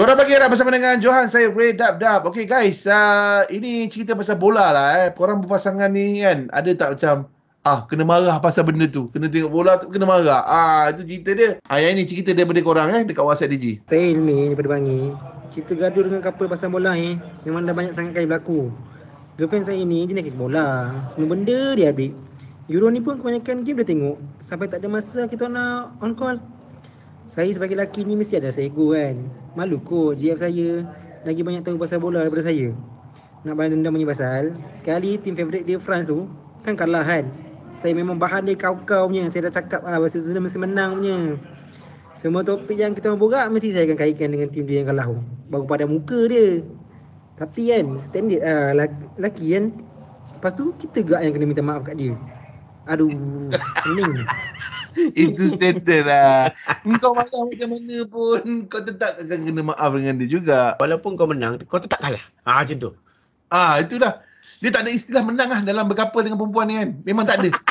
Joran pagi dah bersama dengan Johan saya Ray Dab Dab. Okay guys, uh, ini cerita pasal bola lah eh. Korang berpasangan ni kan, ada tak macam ah kena marah pasal benda tu. Kena tengok bola tu kena marah. Ah itu cerita dia. Ah yang ni cerita daripada korang eh dekat WhatsApp DJ. Saya Ilmi daripada Bangi. Cerita gaduh dengan couple pasal bola ni memang dah banyak sangat kali berlaku. Girlfriend saya ni jenis kaki bola. Semua benda dia ambil. Euro ni pun kebanyakan game dia tengok. Sampai tak ada masa kita nak on call. Saya sebagai lelaki ni mesti ada rasa ego kan. Malu kot GF saya lagi banyak tahu pasal bola daripada saya. Nak balas dendam punya pasal, sekali tim favourite dia France tu kan kalah kan. Saya memang bahan dia kau-kau punya. Saya dah cakap ah pasal tu mesti menang punya. Semua topik yang kita borak mesti saya akan kaitkan dengan tim dia yang kalah tu. Baru pada muka dia. Tapi kan standard ah lelaki kan. Lepas tu kita gak yang kena minta maaf kat dia. Aduh, pening. Itu standard lah. Kau marah macam mana pun kau tetap akan kena maaf dengan dia juga. Walaupun kau menang, kau tetap kalah. Ah macam tu. Ah itulah. Dia tak ada istilah menang lah dalam berkapal dengan perempuan ni kan. Memang tak ada.